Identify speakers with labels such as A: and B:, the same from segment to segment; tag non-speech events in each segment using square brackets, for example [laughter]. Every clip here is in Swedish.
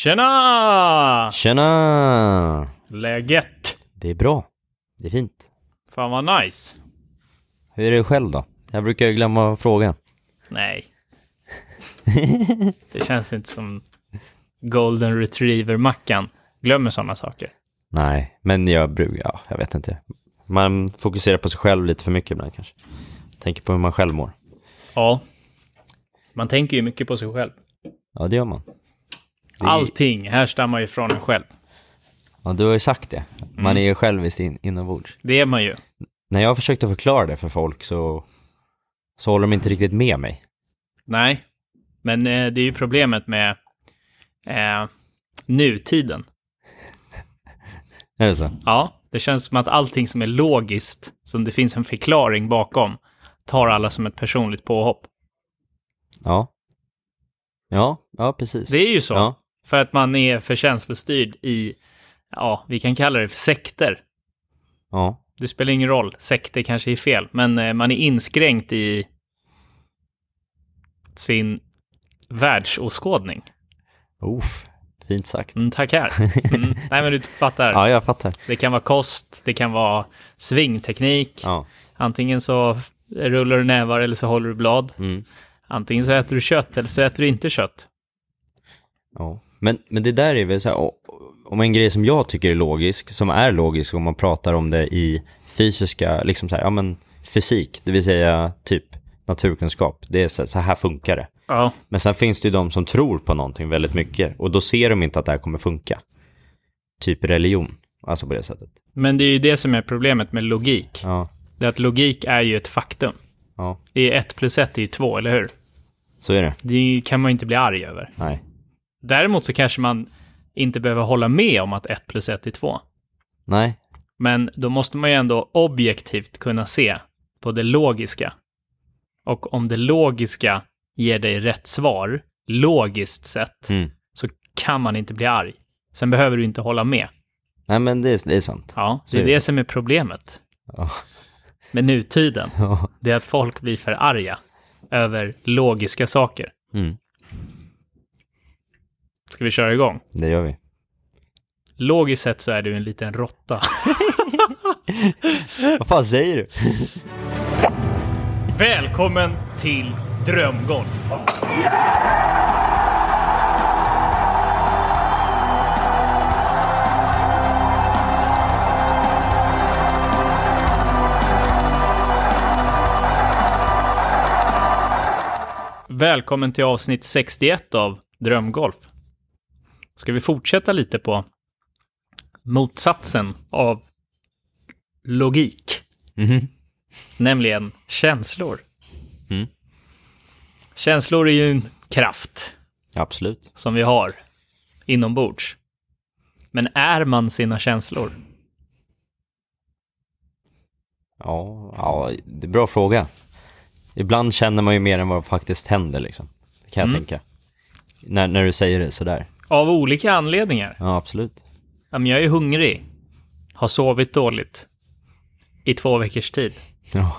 A: Tjena!
B: Tjena!
A: Läget?
B: Det är bra. Det är fint.
A: Fan vad nice.
B: Hur är det själv då? Jag brukar ju glömma att fråga.
A: Nej. [laughs] det känns inte som Golden Retriever-mackan. Glömmer sådana saker.
B: Nej, men jag brukar, ja, jag vet inte. Man fokuserar på sig själv lite för mycket ibland kanske. Tänker på hur man själv mår.
A: Ja. Man tänker ju mycket på sig själv.
B: Ja, det gör man. Det
A: Allting härstammar ju från en själv.
B: Ja, du har ju sagt det. Man
A: Mm.
B: är ju självisk in, inombords.
A: Det är man ju.
B: När jag har försökt att förklara det för folk så, så håller de inte riktigt med mig.
A: Nej. Men eh, det är ju problemet med eh, nutiden. [laughs]
B: Är det så?
A: Ja, det känns som att allting som är logiskt, som det finns en förklaring bakom, tar alla som ett personligt påhopp.
B: Ja. Ja, ja precis.
A: Det är ju så.
B: Ja,
A: För att man är för känslostyrd i, ja, vi kan kalla det för sekter.
B: ja.
A: Det spelar ingen roll, sekter kanske är fel, men eh, man är inskränkt i sin världsåskådning.
B: Uff, fint sagt.
A: Mm, tackar. Mm. [laughs] Nej, men du fattar.
B: Ja, jag fattar.
A: Det kan vara kost, det kan vara svingteknik.
B: Ja.
A: Antingen så rullar du nävar eller så håller du blad.
B: Mm.
A: Antingen så äter du kött eller så äter du inte kött.
B: Ja, men, men det där är väl så här, om en grej som jag tycker är logisk, som är logisk om man pratar om det i fysiska, liksom så här, ja men fysik, det vill säga typ naturkunskap, det är så här, så här funkar det.
A: Ja,
B: Men sen finns det ju de som tror på någonting väldigt mycket och då ser de inte att det här kommer funka. Typ religion, alltså på det sättet.
A: men det är ju det som är problemet med logik.
B: Ja,
A: Det är att logik är ju ett faktum.
B: ja,
A: Det är ett plus ett är ju två, eller hur?
B: så är det.
A: Det kan man ju inte bli arg över.
B: Nej,
A: Däremot så kanske man inte behöver hålla med om att ett plus ett är två.
B: nej,
A: Men då måste man ju ändå objektivt kunna se på det logiska. Och om det logiska ger dig rätt svar, logiskt sett,
B: mm.
A: så kan man inte bli arg. Sen behöver du inte hålla med.
B: nej men det är, det är sant.
A: Ja, det är
B: är det
A: som är problemet
B: Ja.
A: med nutiden. [laughs]
B: Ja.
A: Det är att folk blir för arga över logiska saker.
B: Mm.
A: Ska vi köra igång?
B: Det gör vi.
A: Logiskt sett så är du en liten råtta. [laughs]
B: Vad fan säger du?
A: Välkommen till Drömgolf! Välkommen till avsnitt 61 av Drömgolf. Ska vi fortsätta lite på motsatsen av logik?
B: Mhm.
A: Nämligen känslor.
B: Mm.
A: Känslor är ju en kraft
B: Absolut.
A: som vi har inombords. Men är man sina känslor?
B: Ja, ja, det är en bra fråga. Ibland känner man ju mer än vad faktiskt händer liksom. Det kan jag
A: Mm.
B: tänka. När, när du säger det sådär.
A: Av olika anledningar.
B: Ja, absolut.
A: Ja, men jag är hungrig, har sovit dåligt i två veckors tid.
B: Ja.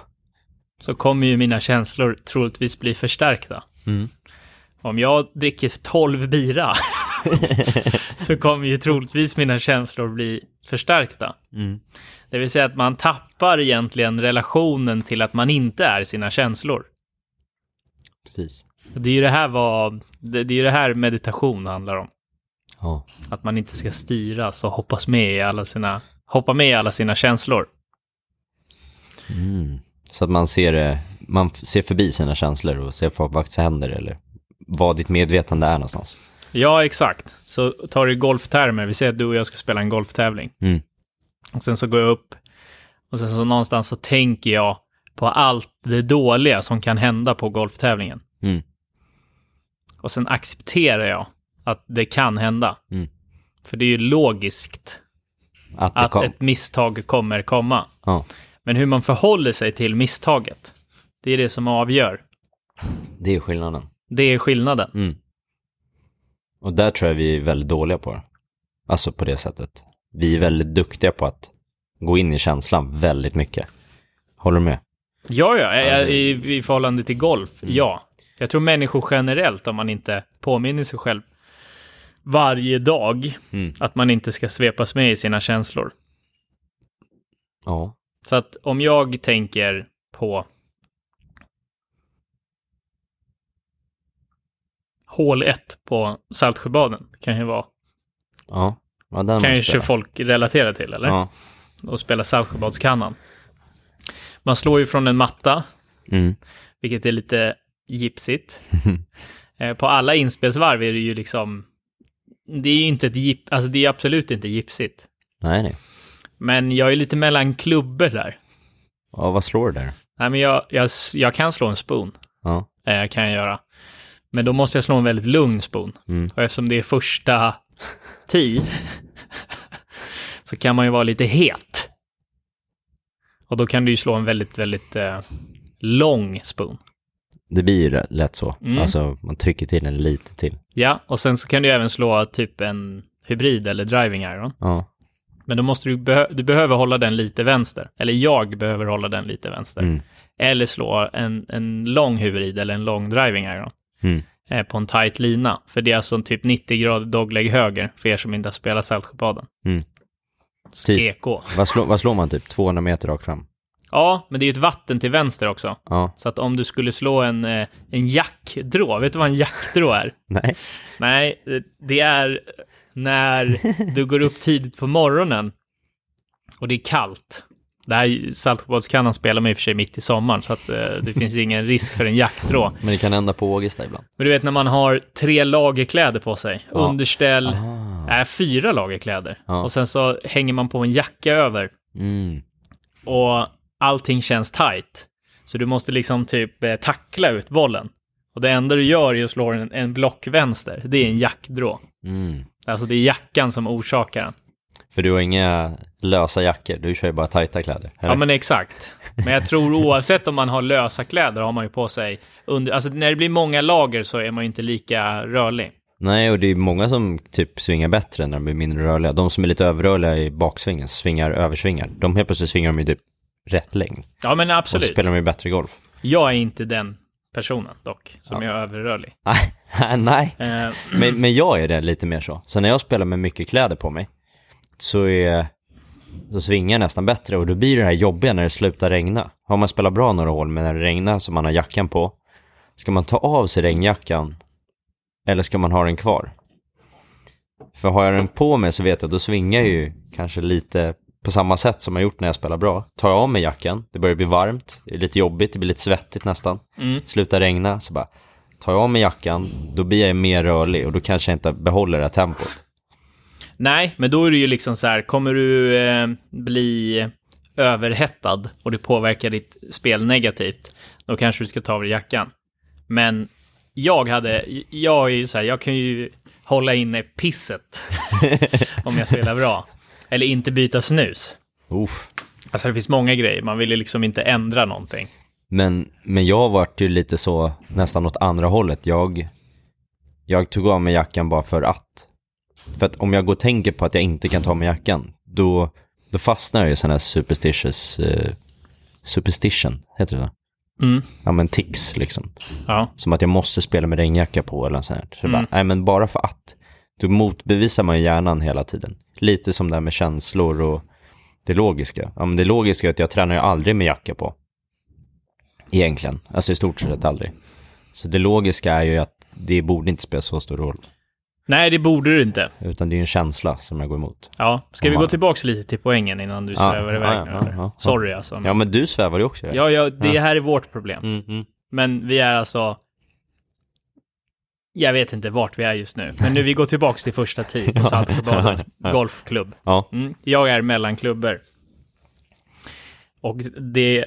A: Så kommer ju mina känslor troligtvis bli förstärkta.
B: Mm.
A: Om jag dricker 12 bira [laughs] så kommer ju troligtvis mina känslor bli förstärkta.
B: Mm.
A: Det vill säga att man tappar egentligen relationen till att man inte är sina känslor.
B: Precis.
A: Det är ju det här vad, det, det är det här meditation handlar om.
B: Ja.
A: Att man inte ska styras och hoppas med i alla sina, hoppa med i alla sina känslor.
B: Mm. Så att man ser, det- man ser förbi sina känslor och ser vad faktiskt händer eller vad ditt medvetande är någonstans.
A: Ja, exakt. Så tar du golftermer, vi säger att du och jag ska spela en golftävling.
B: Mm.
A: Och sen så går jag upp och sen så någonstans så tänker jag på allt det dåliga som kan hända på golftävlingen.
B: Mm.
A: Och sen accepterar jag att det kan hända.
B: Mm.
A: För det är ju logiskt
B: Att
A: att ett misstag kommer komma.
B: Ja,
A: Men hur man förhåller sig till misstaget, det är det som avgör.
B: det är skillnaden.
A: Det är skillnaden.
B: Mm. Och där tror jag vi är väldigt dåliga på det. Alltså på det sättet. Vi är väldigt duktiga på att gå in i känslan väldigt mycket. Håller du med?
A: Ja, ja,
B: Alltså-
A: i, i förhållande till golf,
B: Mm.
A: ja. Jag tror människor generellt, om man inte påminner sig själv varje dag.
B: Mm.
A: Att man inte ska svepas med i sina känslor.
B: Ja.
A: Så att om jag tänker på hål 1 på Saltsjöbaden, kan ju vara,
B: Ja. ja den
A: kanske folk relatera till, eller?
B: Ja.
A: Och spela Saltsjöbadskannan. Man slår ju från en matta,
B: Mm.
A: vilket är lite gipsigt. [laughs] Eh, på alla inspelsvarv är det ju liksom, det är inte ett gip, alltså det är absolut inte gipsigt.
B: Nej, nej.
A: Men jag är lite mellan klubbor där.
B: Ja, vad slår du där?
A: Nej, men jag, jag, jag kan slå en spoon.
B: Ja.
A: Eh, kan jag göra. Men då måste jag slå en väldigt lugn spoon.
B: Mm.
A: Och eftersom det är första tee så kan man ju vara lite het. Och då kan du ju slå en väldigt, väldigt eh, lång spoon.
B: Det blir ju lätt så.
A: Mm.
B: Alltså, man trycker till den lite till.
A: Ja, och sen så kan du även slå typ en hybrid eller driving iron.
B: Ja.
A: Men då måste du, behö- du behöver hålla den lite vänster. Eller jag behöver hålla den lite vänster.
B: Mm.
A: Eller slå en, en lång hybrid eller en lång driving iron.
B: Mm.
A: eh, på en tight lina. För det är alltså en typ 90 grader dogleg höger för er som inte har spelat Saltsjöbaden.
B: Mm.
A: Skeko.
B: Vad, slår, vad slår man typ? 200 meter rakt fram?
A: Ja, men det är ju ett vatten till vänster också.
B: Ja.
A: Så att om du skulle slå en, eh, en jackdrå, vet du vad en jackdrå är? [laughs]
B: Nej.
A: Nej, det är när du går upp tidigt på morgonen och det är kallt. Det här Saltsjöbadskannan spelar man i och för sig mitt i sommaren, så att eh, det finns ingen risk för en jackdrå. [laughs]
B: Men det kan hända på Ågesta ibland.
A: Men du vet när man har tre lager kläder på sig,
B: Ja.
A: underställ,
B: Ah.
A: är fyra lager kläder.
B: Ja.
A: Och sen så hänger man på en jacka över
B: Mm.
A: och allting känns tight. Så du måste liksom typ eh, tackla ut bollen. Och det enda du gör är att slå en, en block vänster. Det är en jackdrå.
B: Mm.
A: Alltså det är jackan som orsakar den.
B: För du har inga lösa jackor, du kör ju bara tajta kläder.
A: Ja men exakt. Men jag tror oavsett om man har lösa kläder har man ju på sig under, alltså när det blir många lager så är man ju inte lika rörlig.
B: Nej, och det är många som typ svingar bättre när de blir mindre rörliga. De som är lite överrörliga i baksvingen, svingar översvingar. De helt plötsligt svingar de ju typ rätt längd.
A: Ja men
B: Och så
A: absolut.
B: spelar de ju bättre golf.
A: Jag är inte den personen dock, som är överrörlig. [laughs]
B: Nej, nej.
A: Eh,
B: Men, men jag är det lite mer så. Så när jag spelar med mycket kläder på mig så, är, så svingar jag nästan bättre och då blir det här jobbiga när det slutar regna. Har man spelat bra några hål men när det regnar så man har jackan på, ska man ta av sig regnjackan eller ska man ha den kvar? För har jag den på mig så vet jag att då svingar jag ju kanske lite på samma sätt som jag gjort när jag spelar bra. Tar jag av mig jackan, det börjar bli varmt, det är lite jobbigt, det blir lite svettigt nästan.
A: mm.
B: Slutar regna, så bara tar jag av mig jackan, då blir jag mer rörlig och då kanske jag inte behåller det här tempot.
A: Nej, men då är det ju liksom så här, kommer du eh, bli överhettad och det påverkar ditt spel negativt, då kanske du ska ta av dig jackan. Men jag hade, jag är ju så här, jag kan ju hålla inne pisset [laughs] om jag spelar bra. Eller inte byta snus.
B: Uff.
A: Alltså det finns många grejer, man vill ju liksom inte ändra någonting.
B: Men, men jag vart ju lite så nästan åt andra hållet. Jag, jag tog av mig jackan bara för att. För att om jag går och tänker på att jag inte kan ta av mig jackan, då, då fastnar jag i sådana här superstitious, eh, superstition, heter det så?
A: Mm.
B: Ja men tics liksom.
A: Ja.
B: Som att jag måste spela med regnjacka på eller så här. Så
A: Mm.
B: bara, nej men bara för att. Då motbevisar man ju hjärnan hela tiden. Lite som det här med känslor och det logiska. Ja men det logiska är att jag tränar ju aldrig med jacka på. Egentligen. Alltså i stort sett aldrig. Så det logiska är ju att det borde inte spela så stor roll.
A: Nej, det borde du inte.
B: Utan det är ju en känsla som jag går emot.
A: Ja, ska vi
B: man-
A: gå tillbaka lite till poängen innan du svävar iväg
B: ja,
A: nu?
B: ja, ja, ja.
A: Sorry alltså.
B: Ja men du svävar ju också.
A: Ja, ja, det här är vårt problem.
B: Mm, mm.
A: Men vi är alltså... Jag vet inte vart vi är just nu. Men nu vi går tillbaka till första tid på [laughs] Saltsjöbadens golfklubb. Mm. Jag är mellan klubbor. Och det...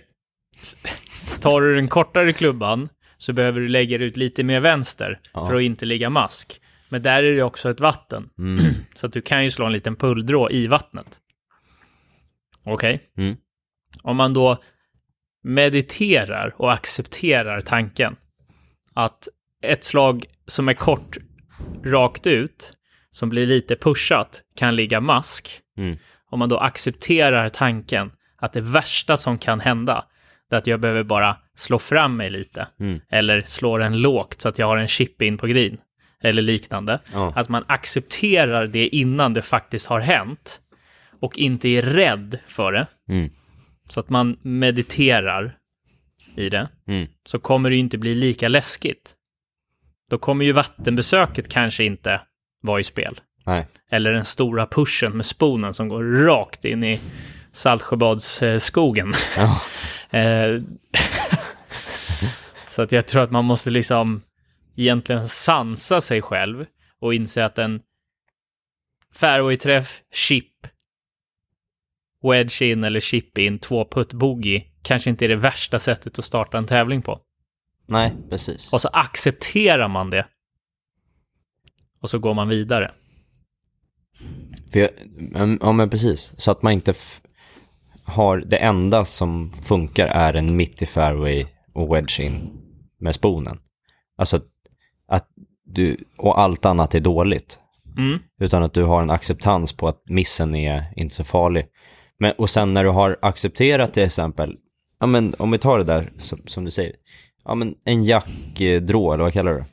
A: Tar du den kortare klubban så behöver du lägga ut lite mer vänster för att inte ligga mask. Men där är det också ett vatten.
B: Mm. [clears throat]
A: Så att du kan ju slå en liten pulldrå i vattnet. Okej?
B: Mm.
A: Om man då mediterar och accepterar tanken att ett slag som är kort rakt ut, som blir lite pushat, kan ligga mask.
B: Mm.
A: Om man då accepterar tanken att det värsta som kan hända, är att jag behöver bara slå fram mig lite.
B: Mm.
A: Eller slå den lågt så att jag har en chip in på green. eller liknande.
B: Ja.
A: Att man accepterar det innan det faktiskt har hänt och inte är rädd för det.
B: Mm.
A: Så att man mediterar i det.
B: Mm.
A: Så kommer det ju inte bli lika läskigt. Då kommer ju vattenbesöket kanske inte vara i spel.
B: Nej.
A: Eller den stora pushen med sponen som går rakt in i Saltsjöbadsskogen.
B: Ja. [laughs]
A: Eh, [laughs] så att jag tror att man måste liksom egentligen sansa sig själv och inse att en fairway-träff, chip, wedge in eller chip in, två putt bogey kanske inte är det värsta sättet att starta en tävling på.
B: Nej, precis.
A: Och så accepterar man det. Och så går man vidare.
B: För jag, ja men precis, så att man inte har, det enda som funkar är en mitt i fairway och wedge in med sponen. Alltså att, att du, och allt annat är dåligt.
A: Mm.
B: Utan att du har en acceptans på att missen är inte så farlig. Men, och sen när du har accepterat till exempel, ja men om vi tar det där som, som du säger, ja men en jackdrå eller vad kallar du det?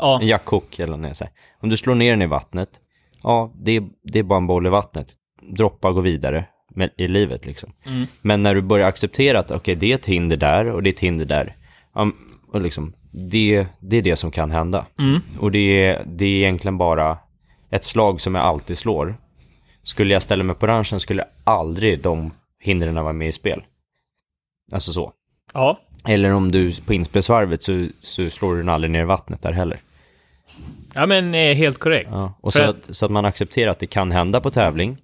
A: Ja,
B: En jackhook eller vad säger. Om du slår ner den i vattnet, ja det är, det är bara en boll i vattnet. Droppa gå vidare med, i livet liksom.
A: Mm.
B: Men när du börjar acceptera att okej det är ett hinder där och det är ett hinder där. Ja, och liksom, det, det är det som kan hända.
A: Mm.
B: Och det är, det är egentligen bara ett slag som jag alltid slår. Skulle jag ställa mig på ranchen skulle aldrig de hindren vara med i spel. Alltså så.
A: ja,
B: Eller om du på inspelsvarvet så, så slår du den aldrig ner i vattnet där heller.
A: ja men eh, helt korrekt.
B: Ja, och så
A: att-
B: så att man accepterar att det kan hända på tävling,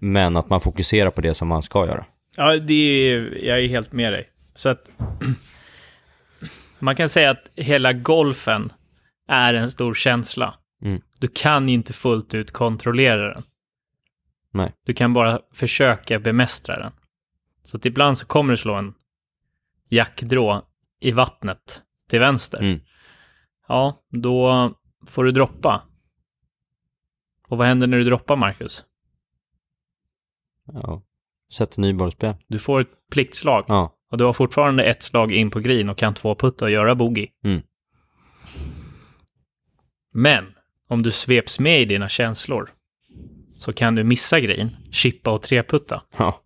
B: men att man fokuserar på det som man ska göra.
A: Ja, det är, jag är helt med dig. Så att [clears throat] man kan säga att hela golfen är en stor känsla.
B: Mm.
A: Du kan inte fullt ut kontrollera den.
B: Nej.
A: Du kan bara försöka bemästra den. Så att ibland så kommer du slå en jackdrå i vattnet till vänster.
B: Mm.
A: Ja, då får du droppa. Och vad händer när du droppar, Marcus?
B: Ja. Sätt en ny bollspel.
A: Du får ett pliktslag.
B: Ja.
A: Och du har fortfarande ett slag in på green och kan två putta och göra bogey.
B: Mm.
A: Men om du sveps med i dina känslor så kan du missa green, chippa och treputta.
B: Ja.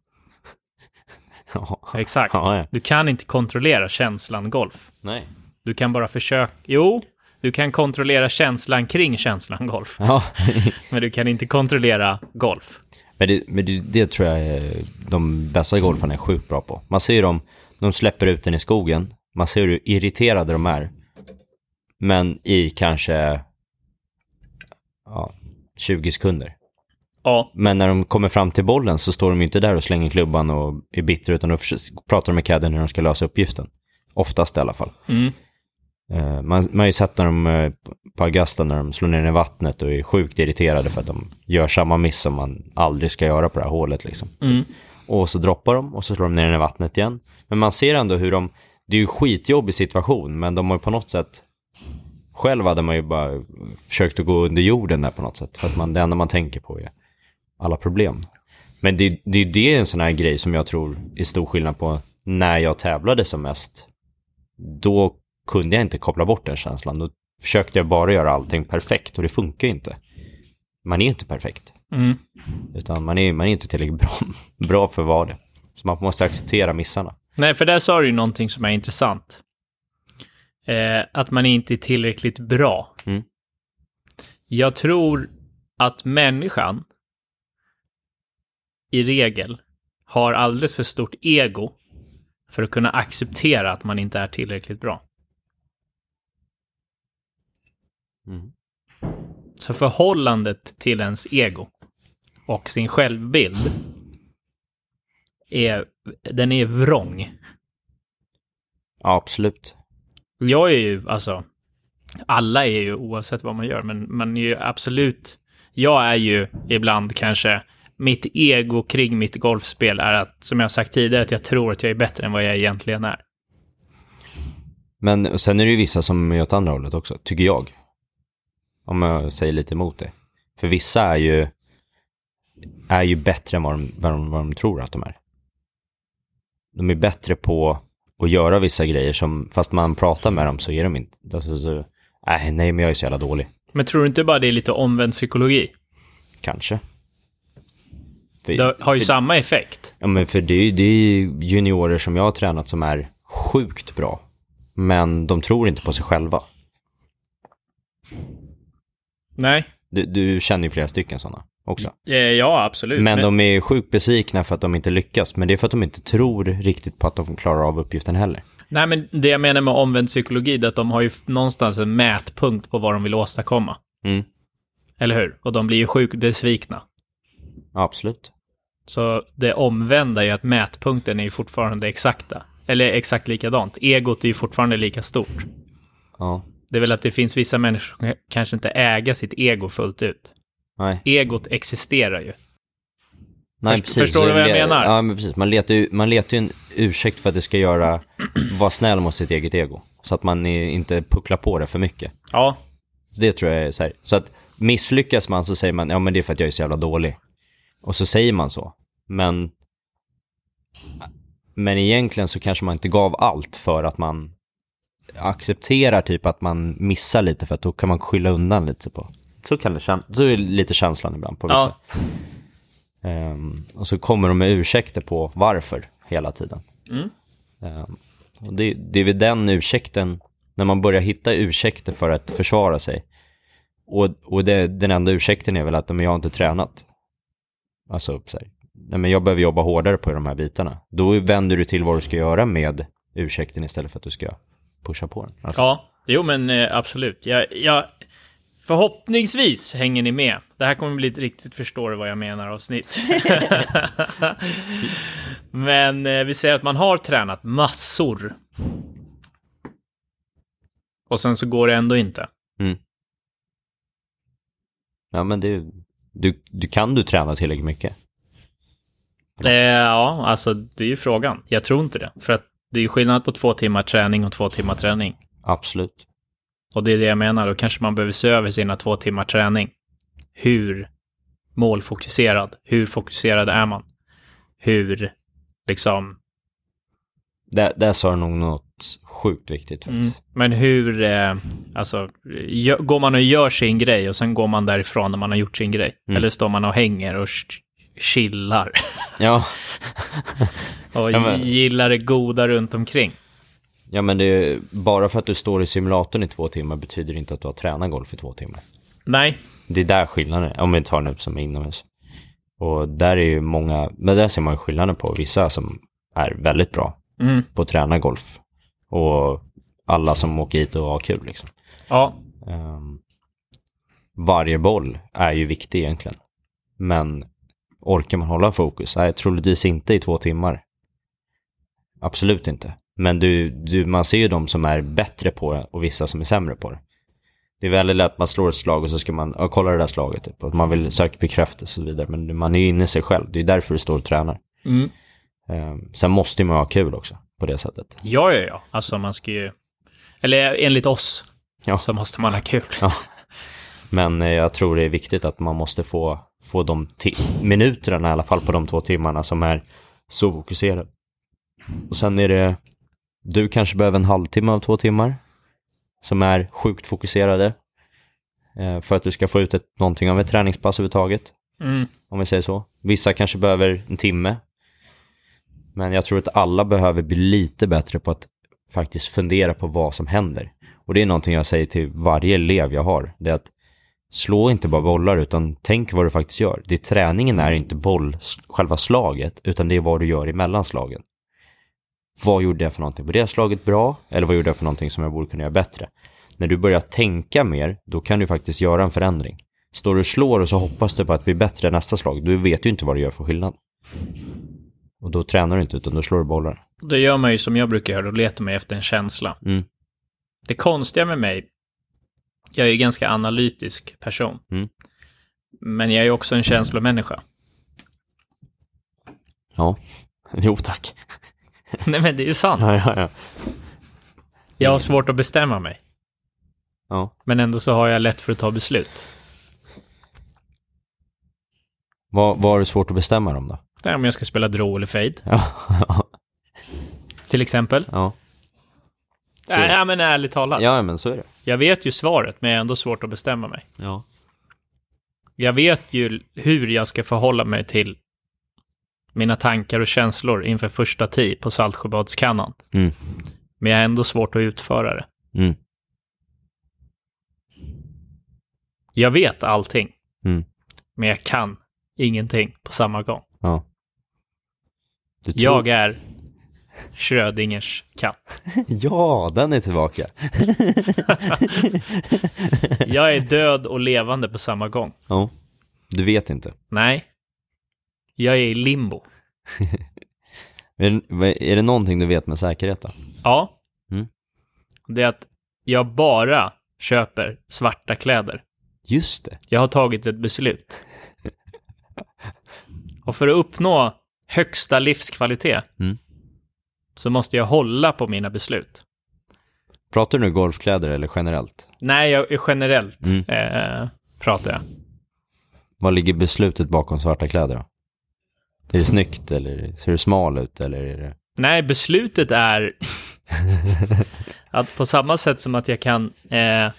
B: [laughs]
A: Exakt.
B: Ja, ja.
A: Du kan inte kontrollera känslan golf.
B: Nej.
A: Du kan bara försöka... Jo, du kan kontrollera känslan kring känslan golf.
B: Ja. [laughs]
A: Men du kan inte kontrollera golf.
B: men det, men det, det tror jag är, de bästa golfarna är sjukt bra på. Man ser dem, de släpper ut den i skogen, man ser hur irriterade de är. Men i kanske ja, 20 sekunder.
A: Ja,
B: Men när de kommer fram till bollen så står de ju inte där och slänger klubban och är bittra utan då pratar de med cadden hur de ska lösa uppgiften. Oftast i alla fall.
A: mm.
B: Eh, Man, man har ju sett när de eh, på Augusta när de slår ner den i vattnet och är sjukt irriterade för att de gör samma miss som man aldrig ska göra på det här hålet liksom.
A: Mm.
B: Och så droppar de och så slår de ner den i vattnet igen. Men man ser ändå hur de, det är ju skitjobbig situation men de har ju på något sätt själv hade man ju bara försökt att gå under jorden där på något sätt. För att man, det enda man tänker på är alla problem. Men det, det är det en sån här grej som jag tror är stor skillnad på när jag tävlade som mest. Då kunde jag inte koppla bort den känslan. Då försökte jag bara göra allting perfekt och det funkar ju inte. Man är inte perfekt.
A: Mm.
B: Utan man är, man är inte tillräckligt bra, [laughs] bra för vara det. Så man måste acceptera missarna.
A: Nej, för där sa du ju någonting som är intressant. Eh, att man inte är tillräckligt bra.
B: Mm.
A: Jag tror att människan i regel har alldeles för stort ego för att kunna acceptera att man inte är tillräckligt bra.
B: Mm.
A: Så förhållandet till ens ego och sin självbild är, den är vrång.
B: Ja, absolut.
A: Jag är ju, alltså, alla är ju oavsett vad man gör, men man är ju absolut, jag är ju ibland kanske, mitt ego kring mitt golfspel är att, som jag har sagt tidigare, att jag tror att jag är bättre än vad jag egentligen är.
B: Men sen är det ju vissa som är åt andra hållet också, tycker jag. Om jag säger lite emot det. För vissa är ju, är ju bättre än vad de, vad, de, vad de tror att de är. De är bättre på att göra vissa grejer som, fast man pratar med dem så är de inte, alltså, så, nej, nej men jag är så jävla dålig.
A: Men tror du inte bara det är lite omvänd psykologi?
B: Kanske. För,
A: Det har ju
B: för,
A: samma effekt.
B: Ja, men för det är det är ju juniorer som jag har tränat som är sjukt bra. Men de tror inte på sig själva.
A: Nej.
B: Du, du känner ju flera stycken sådana också.
A: Ja, absolut.
B: Men de är sjukt besvikna för att de inte lyckas. Men det är för att de inte tror riktigt på att de klarar av uppgiften heller.
A: Nej, men det jag menar med omvänd psykologi är att de har ju någonstans en mätpunkt på vad de vill åstadkomma.
B: Mm.
A: Eller hur? Och de blir ju sjukt besvikna.
B: Absolut.
A: Så det omvända är ju att mätpunkten är ju fortfarande exakta. Eller exakt likadant. Egot är ju fortfarande lika stort.
B: Ja.
A: Det är väl att det finns vissa människor som kanske inte äger sitt ego fullt ut.
B: Nej.
A: Egot existerar ju.
B: Nej,
A: Först- förstår du vad jag menar?
B: Ja, men precis. Man letar ju, man letar ju en ursäkt för att det ska göra, [clears throat] vara snäll mot sitt eget ego. Så att man inte pucklar på det för mycket.
A: Ja,
B: Så det tror jag är så här. Så att misslyckas man så säger man, ja men det är för att jag är så jävla dålig. Och så säger man så. Men, men egentligen så kanske man inte gav allt för att man accepterar typ att man missar lite för att då kan man skylla undan lite på. Så kan det kännas, så är lite känslan ibland på vissa.
A: ja.
B: Ehm, och så kommer de med ursäkter på varför hela tiden.
A: Mm.
B: Ehm, och det, det är väl den ursäkten, när man börjar hitta ursäkter för att försvara sig. Och, och det, den enda ursäkten är väl att men jag har inte tränat. Alltså, så här, nej men jag behöver jobba hårdare på de här bitarna. Då vänder du till vad du ska göra med ursäkten istället för att du ska pusha på den. Alltså,
A: Ja, jo men eh, absolut. Jag, jag, förhoppningsvis hänger ni med. Det här kommer bli ett riktigt förstår vad jag menar avsnitt. [laughs] men eh, vi säger att man har tränat massor. Och sen så går det ändå inte.
B: Ja men det, du, du kan du träna tillräckligt mycket.
A: Eh, ja, alltså det är ju frågan. Jag tror inte det. För att det är ju skillnad på två timmar träning och två timmar träning.
B: Absolut.
A: Och det är det jag menar, då kanske man behöver se över sina två timmar träning. Hur målfokuserad, hur fokuserad är man? Hur, liksom,
B: Där, där sa du nog något sjukt viktigt
A: mm, men hur, eh, alltså, går man och gör sin grej och sen går man därifrån när man har gjort sin grej?
B: Mm.
A: Eller står man och hänger och ch- chillar
B: Ja. [laughs] [laughs]
A: och
B: Ja, men-
A: gillar det goda runt omkring?
B: Ja men det är, bara för att du står i simulatorn i två timmar betyder inte att du har tränat golf i två timmar.
A: Nej,
B: Det är där skillnaden är, om vi tar nu som är inomhus. Och där är ju många, men där ser man ju skillnaden på vissa som är väldigt bra
A: mm,
B: på att träna golf. Och alla som åker hit och har kul liksom.
A: ja,
B: Ehm, varje boll är ju viktig egentligen. Men orkar man hålla fokus? Nej, troligtvis inte i två timmar. Absolut inte. Men du, du, man ser ju de som är bättre på det och vissa som är sämre på det. Det är väldigt lätt att man slår ett slag och så ska man, ja, kolla det där slaget. Typ. Och man vill söka bekräftelse och så vidare. Men man är ju inne i sig själv. Det är därför du står och tränar.
A: mm.
B: Ehm, sen måste man ha kul också på det sättet.
A: Ja, ja, ja. Alltså man ska ju... Eller enligt oss
B: Ja.
A: så måste man ha kul.
B: Ja. Men eh, jag tror det är viktigt att man måste få, få de minuterna i alla fall på de två timmarna som är så fokuserade. Och sen är det, du kanske behöver en halvtimme av två timmar som är sjukt fokuserade eh, för att du ska få ut ett, någonting av ett träningspass överhuvudtaget,
A: Mm.
B: om vi säger så. Vissa kanske behöver en timme. Men jag tror att alla behöver bli lite bättre på att faktiskt fundera på vad som händer. Och det är någonting jag säger till varje elev jag har. Det är att slå inte bara bollar utan tänk vad du faktiskt gör. Det träningen är inte boll, själva slaget, utan det är vad du gör emellan slagen. Vad gjorde jag för någonting? Var det slaget bra? Eller vad gjorde jag för någonting som jag borde kunna göra bättre? När du börjar tänka mer, då kan du faktiskt göra en förändring. Står du och slår och så hoppas du på att bli bättre nästa slag, du vet ju inte vad du gör för skillnad. Och då tränar du inte, utan då slår du bollar.
A: Då gör man ju som jag brukar göra, då letar man efter en känsla.
B: Mm.
A: Det konstiga med mig, jag är ju ganska analytisk person.
B: Mm.
A: Men jag är också en känslomänniska.
B: Ja, [laughs] jo tack. [laughs]
A: Nej men det är ju sant.
B: Ja, ja, ja.
A: Jag har svårt att bestämma mig.
B: ja.
A: Men ändå så har jag lätt för att ta beslut.
B: Vad, har du svårt att bestämma dem då?
A: Det är om jag ska spela draw eller fade, [laughs] till exempel.
B: ja. Så-
A: Nej, men ärligt talat.
B: Ja, men så är det.
A: Jag vet ju svaret, men jag har ändå svårt att bestämma mig.
B: Ja.
A: Jag vet ju hur jag ska förhålla mig till mina tankar och känslor inför första tee på Saltsjöbadskannan.
B: Mm.
A: Men jag har ändå svårt att utföra det.
B: Mm.
A: Jag vet allting,
B: Mm.
A: men jag kan ingenting på samma gång.
B: Ja. Tror-
A: Jag är Schrödingers katt. [laughs]
B: Ja, den är tillbaka. [laughs]
A: Jag är död och levande på samma gång.
B: Ja. Du vet inte.
A: Nej. Jag är i limbo.
B: Är det, vad- är det någonting du vet med säkerhet då?
A: Ja.
B: Mm.
A: Det är att jag bara köper svarta kläder.
B: Just det.
A: Jag har tagit ett beslut. Och för att uppnå högsta livskvalitet
B: Mm.
A: så måste jag hålla på mina beslut.
B: Pratar du nu golfkläder eller generellt?
A: Nej, jag, generellt
B: Mm.
A: eh, pratar jag.
B: Vad ligger beslutet bakom svarta kläder då? Är det snyggt eller ser du smal ut eller är det...
A: Nej, beslutet är [laughs] att på samma sätt som att jag kan eh,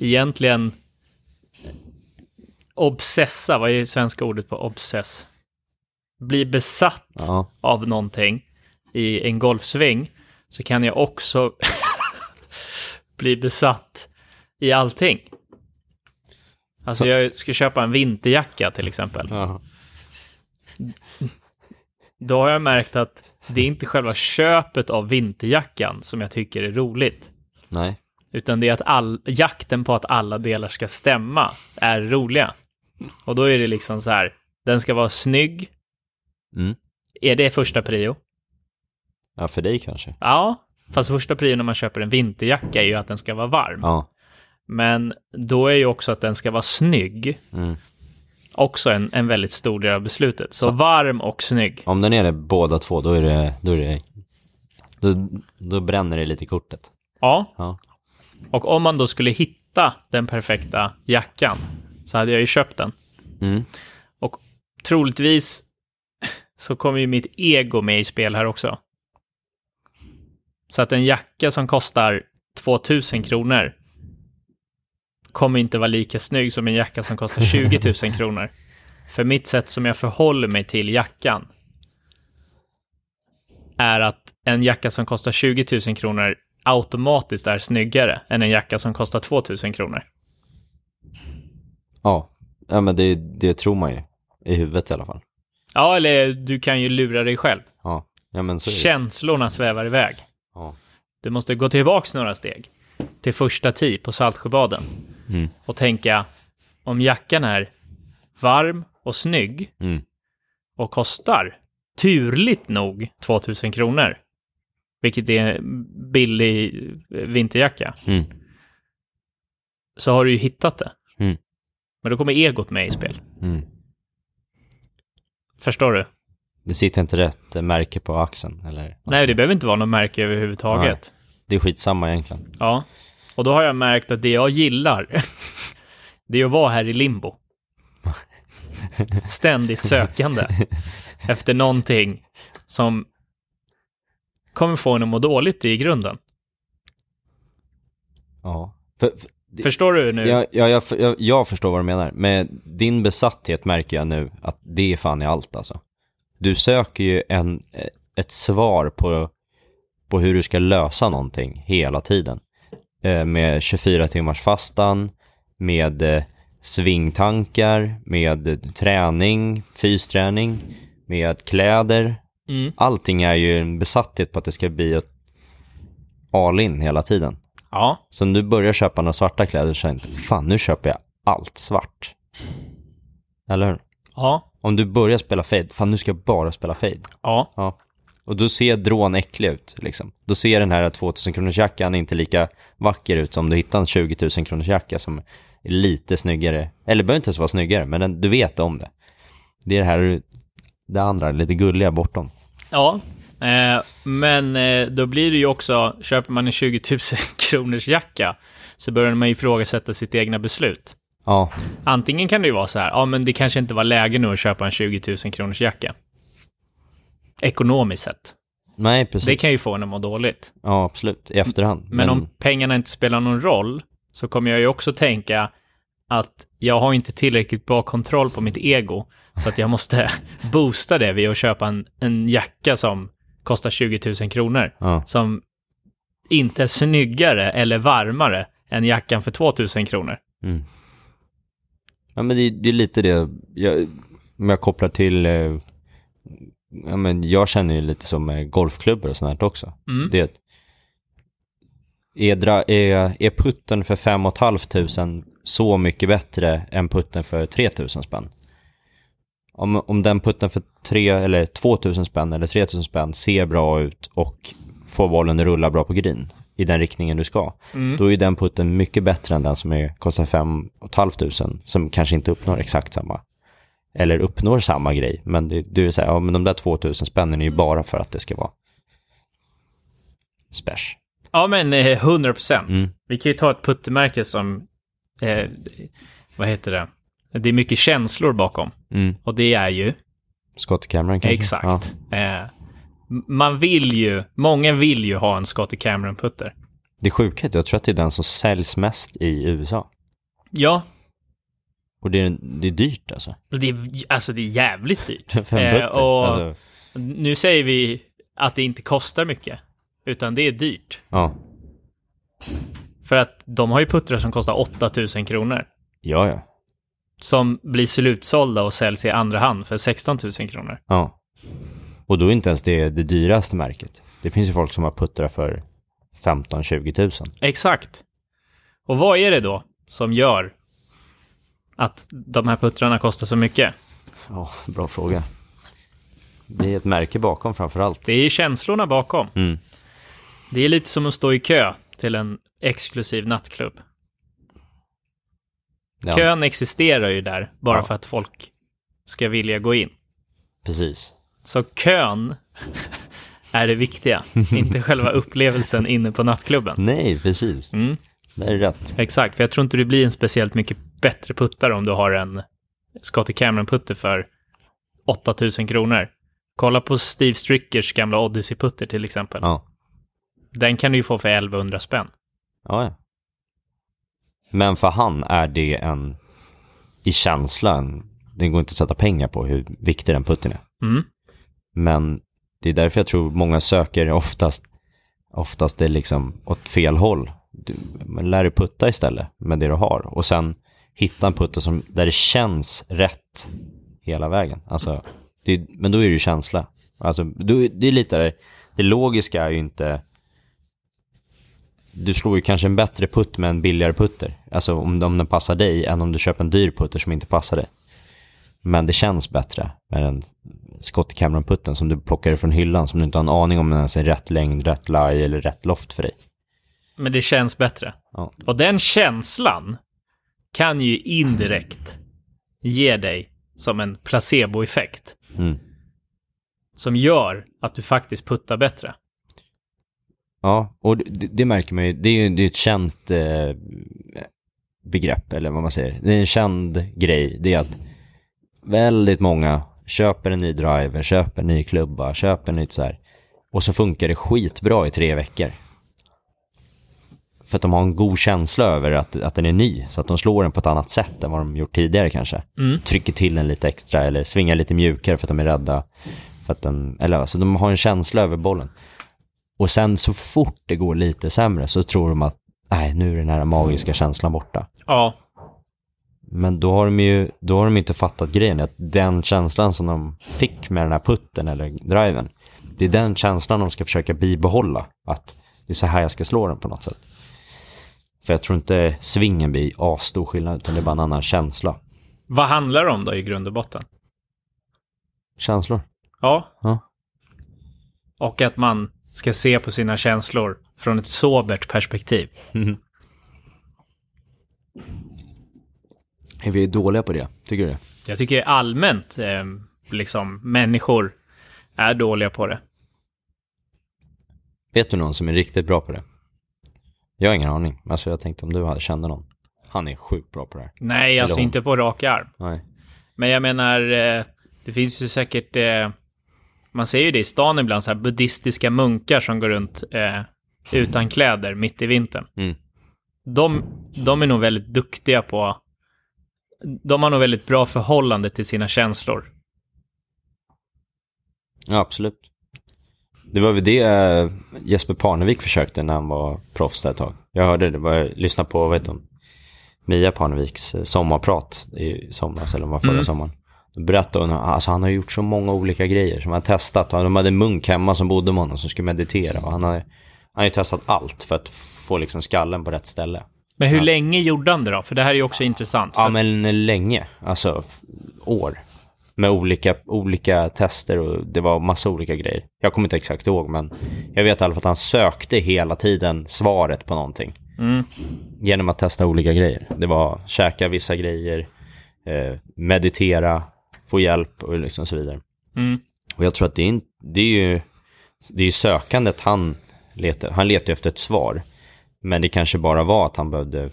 A: egentligen obsessa, vad är det svenska ordet på obsess? Bli besatt
B: Ja.
A: av någonting i en golfsving så kan jag också [laughs] bli besatt i allting. Alltså
B: Så-
A: jag ska köpa en vinterjacka till exempel.
B: ja.
A: Då har jag märkt att det är inte själva köpet av vinterjackan som jag tycker är roligt.
B: Nej.
A: Utan det är att all, jakten på att alla delar ska stämma är roliga. Och då är det liksom så här, den ska vara snygg.
B: Mm.
A: Är det första prio?
B: Ja, för dig kanske.
A: Ja, fast första prio när man köper en vinterjacka är ju att den ska vara varm.
B: Ja.
A: Men då är ju också att den ska vara snygg
B: Mm.
A: också en, en väldigt stor del av beslutet. Så, varm och snygg.
B: Om den är det båda två, då är det... Då, är det, då, då bränner det lite i kortet.
A: Ja,
B: Ja.
A: och om man då skulle hitta den perfekta jackan så hade jag ju köpt den.
B: Mm.
A: Och troligtvis så kommer ju mitt ego med i spel här också. Så att en jacka som kostar 2000 kronor kommer inte vara lika snygg som en jacka som kostar [laughs] 20 000 kronor. För mitt sätt som jag förhåller mig till jackan är att en jacka som kostar 20 000 kronor automatiskt är snyggare än en jacka som kostar 2000 kronor.
B: Ja. Ja, men det, det tror man ju. I huvudet i alla fall.
A: Ja, eller du kan ju lura dig själv.
B: Ja. Ja, men så är det.
A: Känslorna svävar iväg.
B: Ja.
A: Du måste gå tillbaks några steg till första tee på Saltsjöbaden
B: Mm.
A: och tänka om jackan är varm och snygg
B: Mm.
A: och kostar turligt nog 2000 kronor, vilket är en billig vinterjacka,
B: Mm.
A: så har du ju hittat det. Men då kommer egot med i spel.
B: Mm.
A: Förstår du?
B: Det sitter inte rätt märke på axeln, eller?
A: Nej, det behöver inte vara något märke överhuvudtaget.
B: Det är skitsamma egentligen.
A: Ja, och då har jag märkt att det jag gillar, [laughs] det är att vara här i limbo. [laughs] Ständigt sökande efter någonting som kommer få en att må dåligt i grunden.
B: Ja. För, för,
A: Förstår du nu?
B: jag, jag, jag, jag, jag förstår vad du menar. Med din besatthet märker jag nu att det är fan i allt alltså. Du söker ju en, eh, ett svar på, på hur du ska lösa någonting hela tiden. Eh, med 24 timmars fastan, med eh, svingtankar, med eh, träning, fysträning, med kläder.
A: Mm.
B: Allting är ju en besatthet på att det ska bli ett all in hela tiden.
A: Ja,
B: Så du börjar köpa några svarta kläder så du, fan nu köper jag allt svart. Eller hur?
A: ja,
B: Om du börjar spela fade, fan nu ska jag bara spela fade.
A: ja,
B: Ja. Och då ser drån äcklig ut liksom. Då ser den här 2000 kronors jackan inte lika vacker ut som du hittar en 20 000 kronors jacka som är lite snyggare. Eller behöver inte ens vara snyggare, men den, du vet om det. Det är det här, det andra, lite gulliga bortom.
A: ja. Eh, men eh, då blir det ju också, köper man en 20 000 [laughs] kronors jacka så börjar man ju ifrågasätta sitt egna beslut.
B: Ja,
A: Antingen kan det ju vara så här, ja men det kanske inte var läge nu att köpa en 20 000 kronors jacka. Ekonomiskt sett.
B: Nej, precis.
A: Det kan ju få en att må dåligt.
B: Ja, absolut. I efterhand.
A: Men, om pengarna inte spelar någon roll så kommer jag ju också tänka att jag har inte tillräckligt bra kontroll på mitt ego så att jag måste [laughs] boosta det vid att köpa en, en jacka som kostar 20 000 kronor.
B: Ja,
A: Som inte är snyggare eller varmare än jackan för 2 000 kronor.
B: mm. ja men det, det är lite det, jag, om jag kopplar till, eh, ja men jag känner ju lite som eh, golfklubbor och sånt här också.
A: Mm.
B: Det är, dra, är, är putten för 5 500 så mycket bättre än putten för 3 000 spänn? Om, om den putten för 3 eller 2 000 spänn eller 3 000 spänn ser bra ut och får bollen att rulla bra på green i den riktningen du ska,
A: Mm.
B: då är den putten mycket bättre än den som är, kostar 5 500 som kanske inte uppnår exakt samma. Eller uppnår samma grej, men det, du säger, ja men de där 2000 spännen är ju bara för att det ska vara special.
A: Ja, men eh, 100 procent.
B: Mm.
A: Vi kan ju ta ett puttemärke som, eh, vad heter det? Det är mycket känslor bakom.
B: Mm.
A: Och det är ju,
B: Scott Cameron kanske?
A: exakt. Eh, m- man vill ju, många vill ju ha en Scottie Cameron-putter.
B: Det är sjukt, jag tror att det är den som säljs mest i USA.
A: Ja,
B: Och det är, det är dyrt alltså.
A: det är, alltså det är jävligt dyrt. [laughs]
B: För en
A: Eh, och
B: Alltså,
A: nu säger vi att det inte kostar mycket, utan det är dyrt.
B: ja.
A: För att de har ju puttrar som kostar 8000 kronor.
B: ja, ja.
A: Som blir slutsålda och säljs i andra hand för 16 000 kronor.
B: Ja. Och då är inte ens det det dyraste märket. Det finns ju folk som har puttrar för 15-20 tusen.
A: Exakt. Och vad är det då som gör att de här puttrarna kostar så mycket?
B: Ja, bra fråga. Det är ett märke bakom framför allt.
A: Det är känslorna bakom.
B: Mm.
A: Det är lite som att stå i kö till en exklusiv nattklubb.
B: Ja,
A: Kön existerar ju där bara
B: Ja.
A: för att folk ska vilja gå in.
B: precis.
A: Så kön [laughs] är det viktiga, inte själva upplevelsen inne på nattklubben.
B: Nej, precis.
A: Mm,
B: Det är rätt.
A: exakt, för jag tror inte du blir en speciellt mycket bättre puttare om du har en Scottie Cameron-putter för 8000 kronor. Kolla på Steve Strickers gamla Odyssey-putter till exempel.
B: Ja.
A: Den kan du ju få för 1100 spänn.
B: Ja, ja. Men för han är det en, i känslan, det går inte att sätta pengar på hur viktig den putten är.
A: Mm.
B: Men det är därför jag tror många söker oftast, oftast är liksom åt fel håll. Du, men lär dig putta istället med det du har och sen hitta en putter som, där det känns rätt hela vägen. Alltså, det, men då är det ju känsla. Alltså, det är lite där, det logiska är ju inte du slår ju kanske en bättre putt med en billigare putter. Alltså om, om den passar dig än om du köper en dyr putter som inte passar dig. Men det känns bättre med den Scott Cameron-putten som du plockar från hyllan som du inte har en aning om den ens är rätt längd, rätt lie eller rätt loft för dig.
A: Men det känns bättre.
B: Ja.
A: Och den känslan kan ju indirekt ge dig som en placeboeffekt.
B: Mm.
A: Som gör att du faktiskt puttar bättre.
B: Ja, och det, det märker man ju. Det är ju det är ett känt eh, begrepp, eller vad man säger. Det är en känd grej. Det är att väldigt många köper en ny driver, köper en ny klubba, köper en nytt så här. Och så funkar det skitbra i tre veckor. För att de har en god känsla över att, att den är ny, så att de slår den på ett annat sätt än vad de gjort tidigare kanske.
A: Mm.
B: Trycker till den lite extra eller svingar lite mjukare för att de är rädda. För att den, eller alltså de har en känsla över bollen. Och sen så fort det går lite sämre så tror de att nej, nu är den här magiska känslan borta.
A: Ja,
B: Men då har de ju då har de inte fattat grejen, att den känslan som de fick med den här putten eller driven, det är den känslan de ska försöka bibehålla. Att det är så här jag ska slå den på något sätt. För jag tror inte svingen blir asstor skillnad, utan det är bara en annan känsla.
A: vad handlar det om då i grund och botten?
B: Känslor.
A: Ja,
B: Ja.
A: och att man ska se på sina känslor från ett sobert perspektiv. [laughs]
B: Är vi dåliga på det? Tycker du det?
A: Jag tycker allmänt, eh, liksom, människor är dåliga på det.
B: Vet du någon som är riktigt bra på det? Jag har ingen aning. Alltså jag tänkte om du hade- kände någon. Han är sjukt bra på det här.
A: Nej, alltså inte på rak arm.
B: Nej.
A: Men jag menar, eh, det finns ju säkert... Man ser ju det i stan ibland, så här buddhistiska munkar som går runt eh, utan kläder mitt i vintern.
B: Mm.
A: De, de är nog väldigt duktiga på... De har nog väldigt bra förhållande till sina känslor.
B: Ja, absolut. Det var väl det eh, Jesper Parnevik försökte när han var proffs där ett tag. Jag hörde det, jag lyssnade på, vad heter hon? Mia Parneviks eh, sommarprat i somras, eller om var förra
A: Mm.
B: sommaren. Då berättade hon, alltså han har gjort så många olika grejer som han har testat. De hade en munk hemma som bodde med honom som skulle meditera. Och han har, han har ju testat allt för att få liksom skallen på rätt ställe.
A: Men hur
B: Ja.
A: länge gjorde han det då? För det här är ju också intressant.
B: Ja, men länge. Alltså år. Med olika, olika tester och det var massa olika grejer. Jag kommer inte exakt ihåg, men jag vet i alla fall att han sökte hela tiden svaret på någonting.
A: Mm.
B: Genom att testa olika grejer. Det var käka vissa grejer, eh, meditera, få hjälp och liksom så vidare.
A: Mm.
B: Och jag tror att det är, det är ju det är sökandet han letar, han letar efter ett svar. Men det kanske bara var att han behövde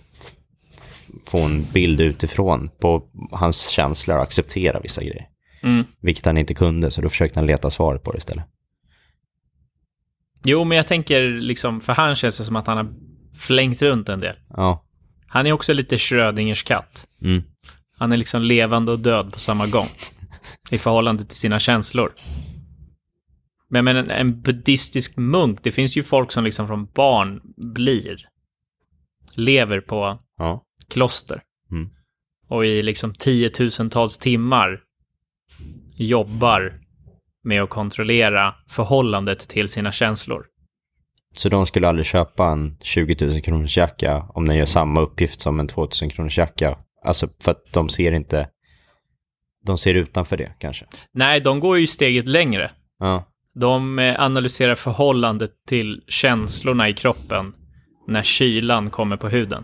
B: få en bild utifrån på hans känslor och acceptera vissa grejer.
A: Mm.
B: Vilket han inte kunde, så då försökte han leta svaret på det istället.
A: Jo, men jag tänker liksom, för han känns det som att han har flängt runt en del.
B: Ja.
A: Han är också lite Schrödingers katt.
B: Mm.
A: Han är liksom levande och död på samma gång. I förhållande till sina känslor. Men, men en, en buddhistisk munk, det finns ju folk som liksom från barn blir. Lever på
B: Ja.
A: kloster.
B: Mm.
A: Och i liksom tiotusentals timmar jobbar med att kontrollera förhållandet till sina känslor.
B: Så de skulle aldrig köpa en 20 000 kronors jacka om den gör samma uppgift som en 2 000 kronors jacka. Alltså för att de ser inte, de ser utanför det kanske.
A: Nej, de går ju steget längre.
B: Ja.
A: De eh, analyserar förhållandet till känslorna i kroppen när kylan kommer på huden.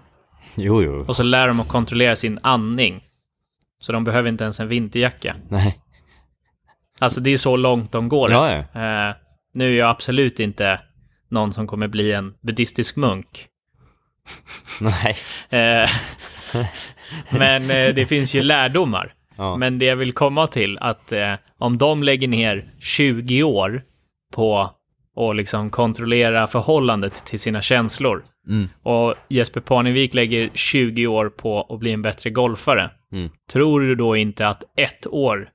B: Jo, jo.
A: Och så lär de att kontrollera sin andning. Så de behöver inte ens en vinterjacka.
B: Nej.
A: Alltså det är så långt de går.
B: Ja, ja.
A: Eh, nu är jag absolut inte någon som kommer bli en buddhistisk munk. [laughs]
B: Nej.
A: Eh, [laughs] men eh, det finns ju lärdomar.
B: Ja.
A: Men det jag vill komma till att eh, om de lägger ner 20 år på att liksom kontrollera förhållandet till sina känslor
B: Mm.
A: och Jesper Parnevik lägger 20 år på att bli en bättre golfare.
B: Mm.
A: Tror du då inte att ett år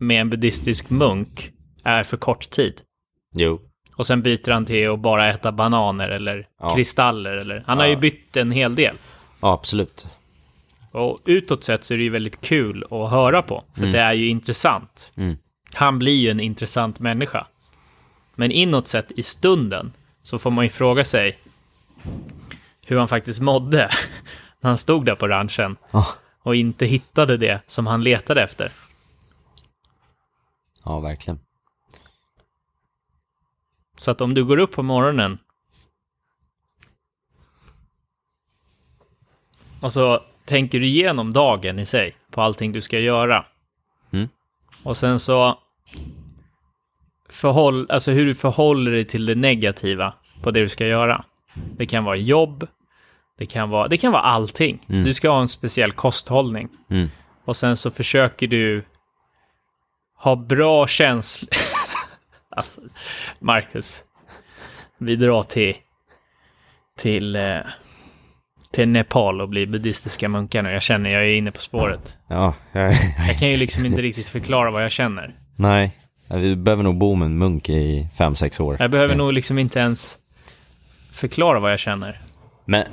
A: med en buddhistisk munk är för kort tid?
B: Jo.
A: Och sen byter han till att bara äta bananer eller
B: Ja.
A: kristaller eller... Han har
B: Ja.
A: ju bytt en hel del.
B: Ja, absolut.
A: Och utåt sett så är det ju väldigt kul att höra på, för det är ju intressant.
B: Mm.
A: Han blir ju en intressant människa. Men inåt sett i stunden så får man ju fråga sig hur han faktiskt mådde [laughs] när han stod där på ranchen
B: Ja.
A: och inte hittade det som han letade efter.
B: Ja, verkligen.
A: Så att om du går upp på morgonen och så tänker du igenom dagen i sig på allting du ska göra.
B: Mm.
A: Och sen så förhåll, alltså hur du förhåller dig till det negativa på det du ska göra. Det kan vara jobb, det kan vara, det kan vara allting.
B: Mm.
A: Du ska ha en speciell kosthållning.
B: Mm.
A: Och sen så försöker du ha bra känslor. [laughs] alltså, Marcus. Vi drar till, till, eh, till Nepal och blir buddhistiska munkar nu. Jag känner jag är inne på spåret.
B: Ja, jag, [laughs]
A: Jag kan ju liksom inte riktigt förklara vad jag känner.
B: nej. Vi behöver nog bo med en munk i fem sex år.
A: Jag behöver nog liksom inte ens förklara vad jag känner.
B: Men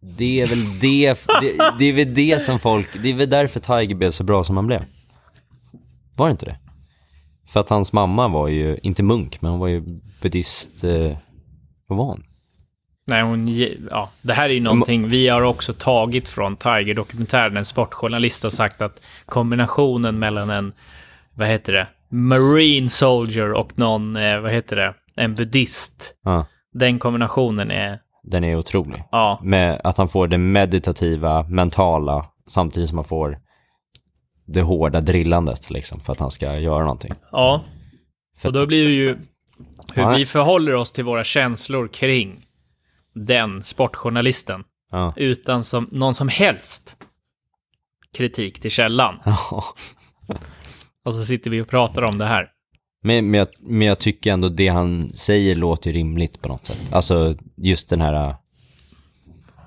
B: det är väl det, [laughs] det, det är väl det som folk, det är väl därför Tiger blev så bra som han blev. Var det inte det? För att hans mamma var ju, inte munk, men hon var ju buddhist, eh, vad var hon?
A: Nej, hon, ja, det här är ju någonting vi har också tagit från Tiger-dokumentären. En sportjournalist har sagt att kombinationen mellan en, vad heter det, Marine Soldier och någon, eh, vad heter det, en buddhist.
B: Ja,
A: Den kombinationen är,
B: den är otrolig.
A: ja,
B: Med att han får det meditativa, mentala, samtidigt som han får det hårda drillandet liksom, för att han ska göra någonting.
A: ja.
B: För
A: Och då blir det ju hur
B: Ja.
A: vi förhåller oss till våra känslor kring den sportjournalisten.
B: Ja.
A: Utan som, någon som helst kritik till källan.
B: Ja.
A: Och så sitter vi och pratar om det här.
B: Men, men, jag, men jag tycker ändå det han säger låter rimligt på något sätt. Alltså just den här,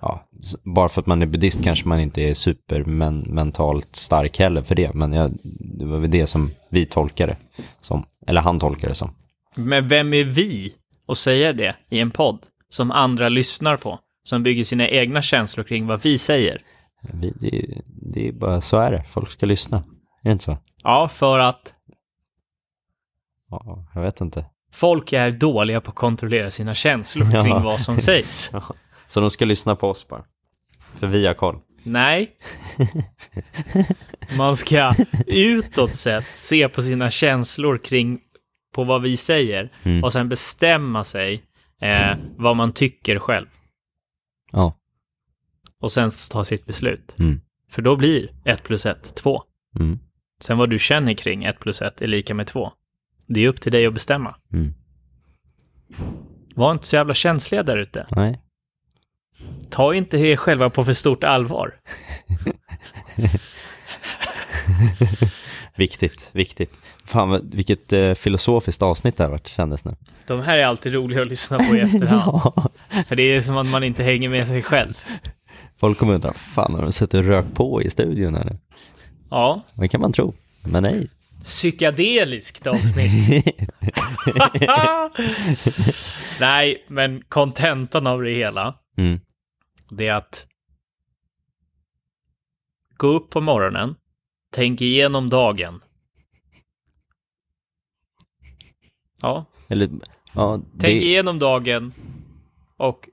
B: ja, bara för att man är buddhist kanske man inte är supermentalt stark heller för det. Men jag, det var väl det som vi tolkar det som, eller han tolkar det som.
A: Men vem är vi att säga det i en podd som andra lyssnar på? Som bygger sina egna känslor kring vad vi säger?
B: Vi, det, det är bara, så är det, folk ska lyssna. Är det inte så?
A: Ja, för att
B: Ja, jag vet inte.
A: folk är dåliga på att kontrollera sina känslor [laughs]
B: Ja.
A: kring vad som sägs. [laughs]
B: Så de ska lyssna på oss bara. För vi har koll.
A: Nej. [laughs] Man ska utåt sett se på sina känslor kring på vad vi säger
B: Mm.
A: och sen bestämma sig eh, vad man tycker själv
B: Ja.
A: och sen ta sitt beslut.
B: Mm.
A: För då blir 1 plus 1 2.
B: Mm.
A: Sen vad du känner kring 1 plus 1 är lika med 2. Det är upp till dig att bestämma.
B: Mm.
A: Var inte så jävla känsliga där ute.
B: Nej.
A: Ta inte er själva på för stort allvar. [laughs]
B: Viktigt, viktigt. Fan, vilket eh, filosofiskt avsnitt det här varit, kändes nu.
A: De här är alltid roliga att lyssna på i efterhand. [laughs]
B: Ja.
A: För det är som att man inte hänger med sig själv.
B: Folk kommer undra, fan har de suttit och rökt på i studion här?
A: Ja,
B: Det kan man tro, men nej.
A: psykedeliskt avsnitt. [laughs] Nej, men kontentan av det hela,
B: Mm.
A: det är att gå upp på morgonen, tänk igenom dagen. Ja,
B: Eller, ja,
A: tänk
B: det,
A: igenom dagen och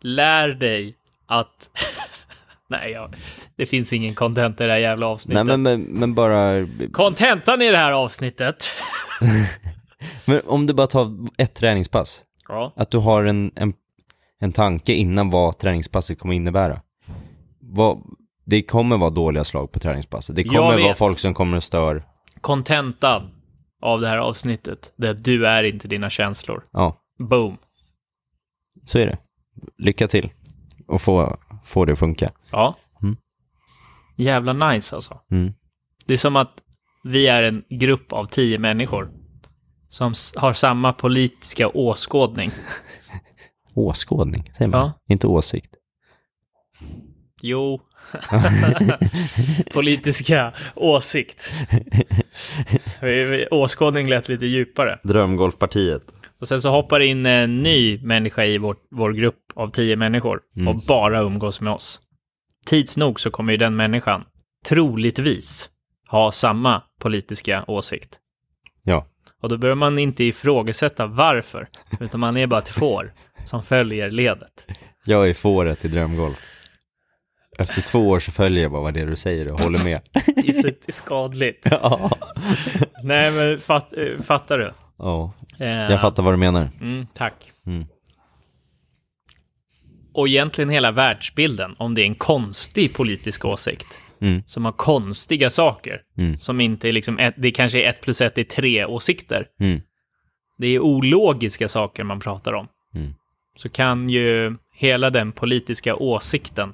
A: lär dig att... [laughs] Nej, ja, det finns ingen content i det här jävla
B: nej
A: avsnittet.
B: men, men, men bara,
A: Kontentan i det här avsnittet. [laughs]
B: men om du bara tar ett träningspass,
A: Ja.
B: att du har en, en, en tanke innan vad träningspasset kommer innebära. Vad, det kommer vara dåliga slag på träningspasset. Det kommer vara folk som kommer och stör.
A: Kontentan av det här avsnittet, det är att du är inte dina känslor.
B: Ja,
A: Boom.
B: så är det. Lycka till och få, få det att funka.
A: Ja.
B: Mm.
A: Jävla nice alltså.
B: Mm.
A: Det är som att vi är en grupp av tio människor som har samma politiska åskådning. [laughs]
B: Åskådning, säger man.
A: Ja.
B: Inte åsikt.
A: Jo. [laughs] politiska åsikt. Åskådning lät lite djupare.
B: Drömgolfpartiet.
A: Och sen så hoppar in en ny människa i vår, vår grupp av tio människor
B: Mm.
A: och bara umgås med oss. Tids nog så kommer ju den människan troligtvis ha samma politiska åsikt.
B: Ja.
A: Och då börjar man inte ifrågasätta varför, utan man är bara ett får som följer ledet.
B: Jag är fåret i drömgolf. Efter två år så följer jag bara vad det är du säger och håller med.
A: Det är det skadligt. [laughs]
B: ja.
A: Nej, men fatt, eh, fattar du?
B: ja,
A: Eh,
B: jag fattar vad du menar.
A: Mm, tack.
B: Mm.
A: Och egentligen hela världsbilden, om det är en konstig politisk åsikt,
B: Mm.
A: som har konstiga saker,
B: Mm.
A: som inte är liksom, ett, det kanske är ett plus ett är tre åsikter.
B: Mm.
A: Det är ologiska saker man pratar om.
B: Mm.
A: Så kan ju hela den politiska åsikten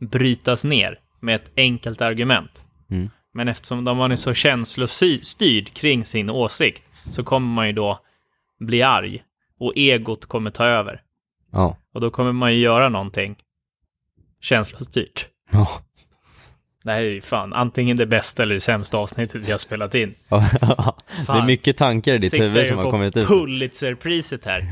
A: brytas ner med ett enkelt argument.
B: Mm.
A: Men eftersom de man är så känslostyrd kring sin åsikt så kommer man ju då bli arg och egot kommer ta över.
B: Ja.
A: Och då kommer man ju göra någonting känslostyrt.
B: Ja.
A: Det här är ju fan antingen det bästa eller det sämsta avsnittet vi har spelat in. [laughs]
B: det är mycket tankar i ditt
A: Siktar
B: huvud
A: ju
B: som har
A: på
B: kommit ut.
A: Pulitzerpriset här.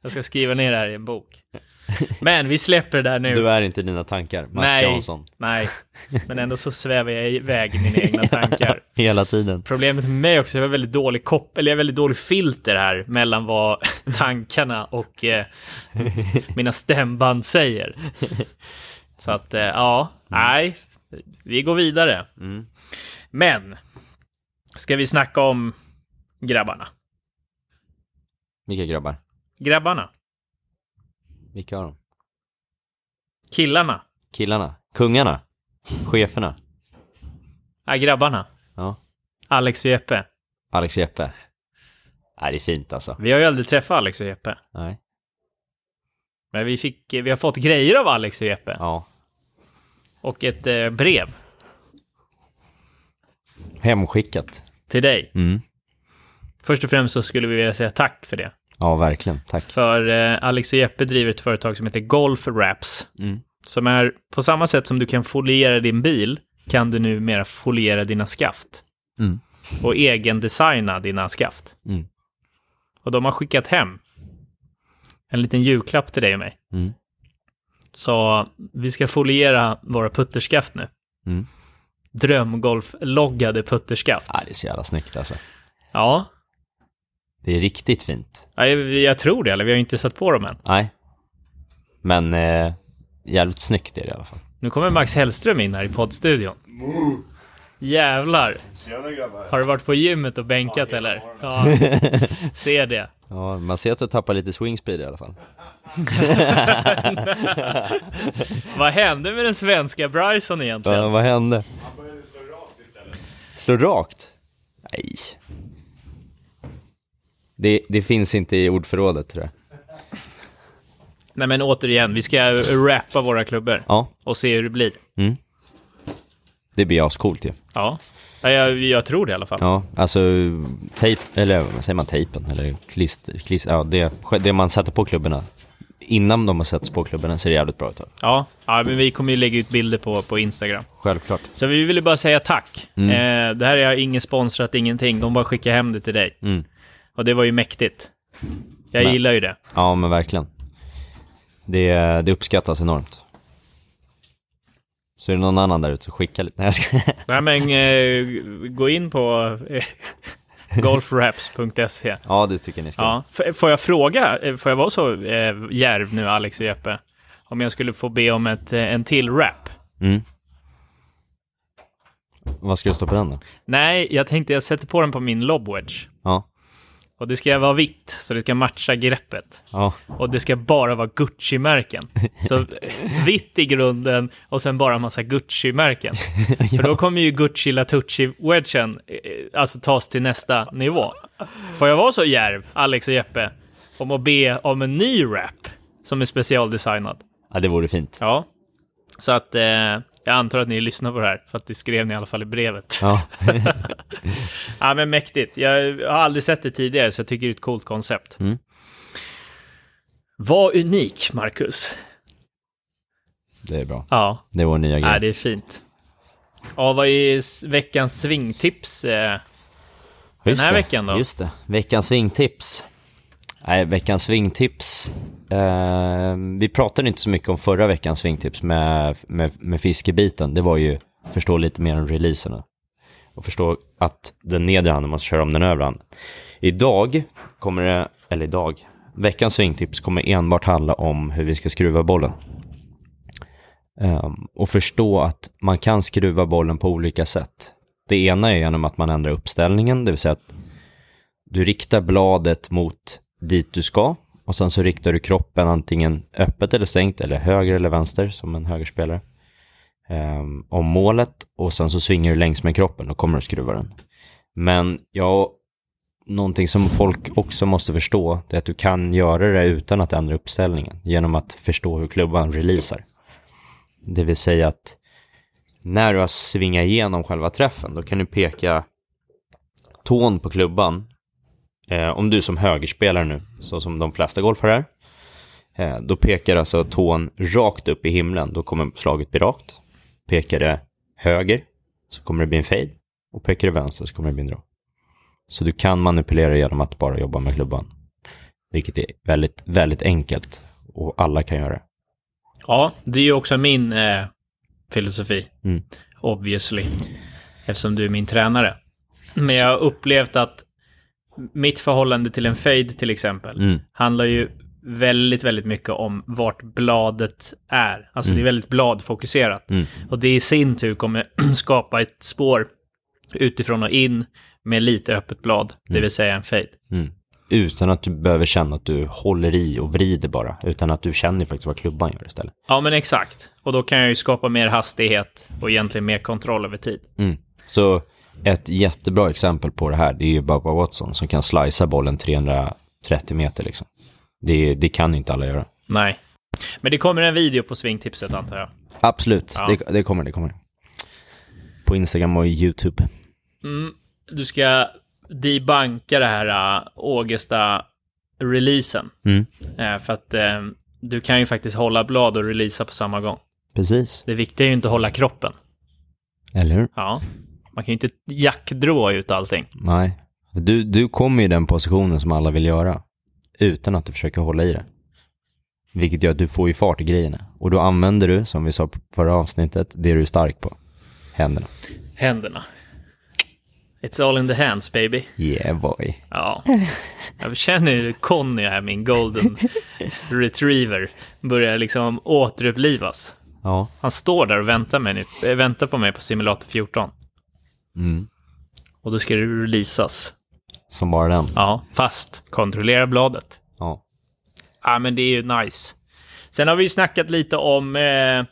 A: [laughs] Jag ska skriva ner det här i en bok. [laughs] Men vi släpper det där nu.
B: Du är inte dina tankar, Max
A: Nej.
B: Jansson.
A: Nej, [laughs] men ändå så svävar jag iväg i mina egna [laughs] tankar.
B: Hela tiden.
A: Problemet med mig också, jag har väldigt dålig koppel, eller jag har väldigt dålig filter här mellan vad tankarna och eh, mina stämband säger. Så att, eh, ja, nej, vi går vidare.
B: Mm.
A: Men, ska vi snacka om grabbarna?
B: Vilka grabbar?
A: Grabbarna,
B: Vilka av dem?
A: killarna,
B: Killarna? Kungarna? Cheferna?
A: ja, grabbarna,
B: Ja.
A: Alex och Jeppe.
B: Alex och Jeppe? Nej, det är fint alltså.
A: Vi har ju aldrig träffat Alex och Jeppe.
B: Nej.
A: Men vi, fick, vi har fått grejer av Alex och Jeppe.
B: Ja.
A: Och ett eh, brev.
B: Hemskickat.
A: till dig.
B: Mm.
A: Först och främst så skulle vi vilja säga tack för det.
B: Ja, verkligen. Tack.
A: För eh, Alex och Jeppe driver ett företag som heter Golf Wraps.
B: Mm.
A: Som är på samma sätt som du kan foliera din bil kan du numera foliera dina skaft.
B: Mm.
A: Och egendesigna dina skaft.
B: Mm.
A: Och de har skickat hem en liten julklapp till dig och mig.
B: Mm.
A: Så vi ska foliera våra putterskaft nu.
B: Mm.
A: Drömgolf-loggade putterskaft.
B: Ja, det är så jävla snyggt alltså.
A: Ja,
B: Det är riktigt fint.
A: Ja, jag, jag tror det, eller vi har ju inte satt på dem än.
B: Nej. Men eh, jävligt snyggt är det i alla fall.
A: Nu kommer Max Hellström in här i poddstudion. Jävlar.
C: Tjena grabbar.
A: Har du varit på gymmet och bänkat eller? Ja, ser det. [laughs]
B: Ja, man ser att du tappar lite swingspeed i alla fall. [laughs]
A: Vad hände med den svenska Bryson egentligen?
B: Ja, vad hände?
C: Han började slå rakt istället.
B: Slå rakt? Nej. Det, det finns inte i ordförrådet tror jag.
A: Nej men återigen, vi ska rappa våra klubbor
B: Ja,
A: och se hur det blir.
B: det blir ascoolt ju.
A: Ja, ja jag, jag tror det i alla fall.
B: Ja, alltså tejp, eller vad säger man, tejpen? Eller klister, klister ja det, det man sätter på klubborna. Innan de har satts på klubborna ser det jävligt bra ut.
A: Ja, ja men vi kommer ju lägga ut bilder på, på Instagram.
B: Självklart.
A: Så vi ville bara säga tack. Eh, det här är inget sponsrat, ingenting. De bara skickar hem det till dig.
B: Mm.
A: Och det var ju mäktigt. Jag
B: Men-
A: gillar ju det.
B: Ja, men verkligen. Det, det uppskattas enormt. Så är det någon annan där ute så skicka lite. Nej, jag ska... [laughs]
A: Nej men eh, gå in på eh, [laughs] golfraps.se.
B: Ja, det tycker ni ska.
A: Ja. F- Får jag fråga, eh, får jag vara så eh, järv nu Alex och Jeppe? Om jag skulle få be om ett, eh, en till rap?
B: Mm. Vad ska det stå på den då?
A: Nej, jag tänkte jag sätter på den på min lobwedge.
B: Ja.
A: Och det ska vara vitt, så det ska matcha greppet.
B: Ja.
A: Och det ska bara vara Gucci-märken. [laughs] Så vitt i grunden och sen bara massa Gucci-märken. [laughs] För då kommer ju Gucci Latucci-wedgen eh, alltså tas till nästa nivå. Får jag vara så järv, Alex och Jeppe, om att be om en ny rap som är specialdesignad?
B: ja, det vore fint.
A: Ja. Så att eh, jag antar att ni lyssnar på det här, för att det skrev ni i alla fall i brevet.
B: Ja. [laughs] [laughs]
A: Ja, men mäktigt. Jag har aldrig sett det tidigare, så jag tycker det är ett coolt koncept.
B: Mm.
A: Var unik, Marcus.
B: Det är bra.
A: Ja,
B: Det är vår nya
A: ja
B: grej.
A: det är fint. Ja, vad är veckans svingtips? Eh, den här
B: det.
A: veckan då?
B: Just det. Veckans svingtips. Nej, veckans svingtips. Eh, vi pratade inte så mycket om förra veckans svingtips med, med, med fiskebiten. Det var ju förstå lite mer om releaserna. Och förstå att den nedre handen måste köra om den övre handen. Idag kommer det, eller idag, veckans svingtips kommer enbart handla om hur vi ska skruva bollen. Ehm, och förstå att man kan skruva bollen på olika sätt. Det ena är genom att man ändrar uppställningen, det vill säga att du riktar bladet mot dit du ska och sen så riktar du kroppen antingen öppet eller stängt eller höger eller vänster som en högerspelare ehm, om målet och sen så svingar du längs med kroppen och kommer att skruva den. Men ja, någonting som folk också måste förstå det är att du kan göra det utan att ändra uppställningen genom att förstå hur klubban releasar. Det vill säga att när du har svingat igenom själva träffen, då kan du peka tån på klubban. Eh, om du som högerspelare nu, så som de flesta golfare är, eh, då pekar alltså tån rakt upp i himlen, då kommer slaget bli rakt. Pekar det höger, så kommer det bli en fade. Och pekar det vänster så kommer det bli en draw. Så du kan manipulera genom att bara jobba med klubban. Vilket är väldigt, väldigt enkelt och alla kan göra det.
A: Ja, det är ju också min eh, filosofi.
B: Mm.
A: Obviously. Eftersom du är min tränare. Men jag har upplevt att mitt förhållande till en fade till exempel
B: Mm.
A: handlar ju väldigt, väldigt mycket om vart bladet är. Alltså det är väldigt bladfokuserat.
B: Mm.
A: Och det i sin tur kommer [clears throat] skapa ett spår utifrån och in med lite öppet blad, det vill säga en fade.
B: Mm. Utan att du behöver känna att du håller i och vrider bara, utan att du känner faktiskt vad klubban gör istället.
A: Ja, men exakt. Och då kan jag ju skapa mer hastighet och egentligen mer kontroll över tid.
B: Mm. Så ett jättebra exempel på det här, det är ju Bubba Watson som kan slicea bollen 330 meter liksom. Det, det kan ju inte alla göra.
A: Nej. Men det kommer en video på svingtipset antar jag.
B: Absolut,
A: Ja.
B: det, det kommer, det kommer. På Instagram och YouTube.
A: Mm, du ska debanka det här uh, Ågesta-releasen.
B: Mm.
A: Eh, för att eh, du kan ju faktiskt hålla blad och releasa på samma gång.
B: Precis.
A: Det viktiga är ju inte att hålla kroppen.
B: Eller hur?
A: Ja. Man kan ju inte jackdråa ut allting.
B: Nej. Du, du kommer i den positionen som alla vill göra. Utan att du försöker hålla i det. Vilket gör att du får ju fart i grejerna. Och då använder du, som vi sa på förra avsnittet, det du är stark på. Händerna.
A: Händerna. It's all in the hands baby.
B: Yeah boy.
A: Ja. Jag känner hur Conny här, min golden retriever, börjar liksom återupplivas.
B: Ja.
A: Han står där och väntar, mig, väntar på mig på simulator 14.
B: Mm.
A: Och då ska det releasas.
B: Som bara den.
A: Ja, fast kontrollera bladet.
B: Ja.
A: Ja, men det är ju nice. Sen har vi ju snackat lite om eh,